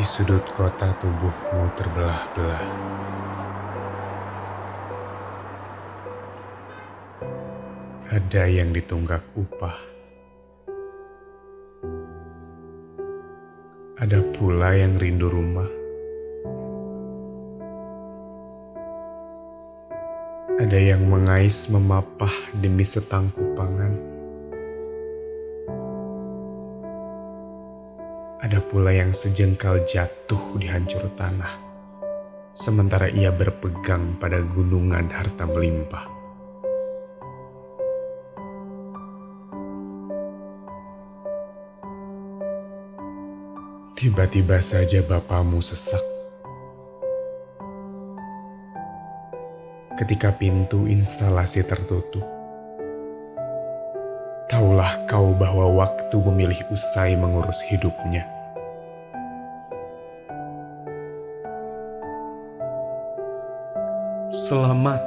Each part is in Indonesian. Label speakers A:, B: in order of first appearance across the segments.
A: Di sudut kota tubuhmu terbelah-belah. Ada yang ditunggak upah. Ada pula yang rindu rumah. Ada yang mengais memapah demi setangkup pangan. Ada pula yang sejengkal jatuh di hancur tanah, sementara ia berpegang pada gunungan harta melimpah. Tiba-tiba saja bapamu sesak. Ketika pintu instalasi tertutup, Taulah kau bahwa waktu memilih usai mengurus hidupnya. Selamat,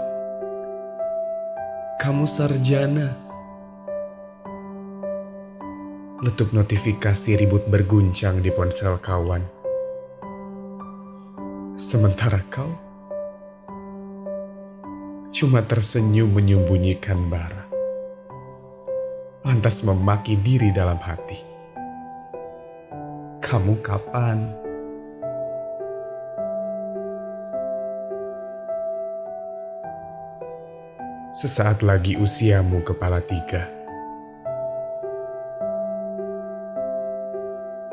A: kamu sarjana. Letup notifikasi ribut berguncang di ponsel kawan. Sementara kau cuma tersenyum menyembunyikan bara lantas memaki diri dalam hati. Kamu kapan? Sesaat lagi usiamu kepala tiga.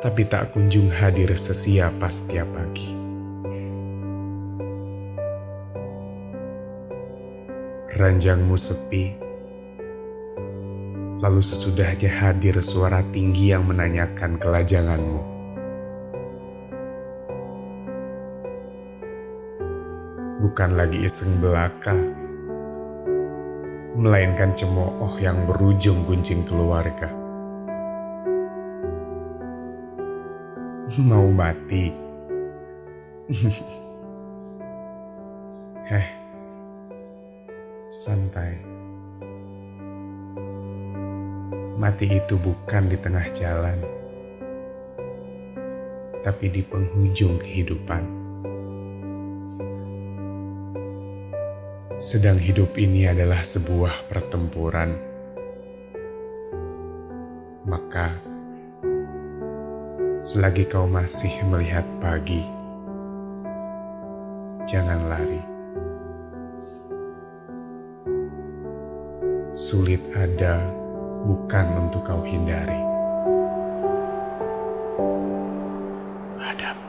A: Tapi tak kunjung hadir sesiapa setiap pagi. Ranjangmu sepi Lalu sesudahnya hadir suara tinggi yang menanyakan kelajanganmu. Bukan lagi iseng belaka, melainkan cemooh yang berujung kuncing keluarga. Mau mati? Heh, santai. Mati itu bukan di tengah jalan, tapi di penghujung kehidupan. Sedang hidup ini adalah sebuah pertempuran, maka selagi kau masih melihat pagi, jangan lari. sulit ada bukan untuk kau hindari. Hadap.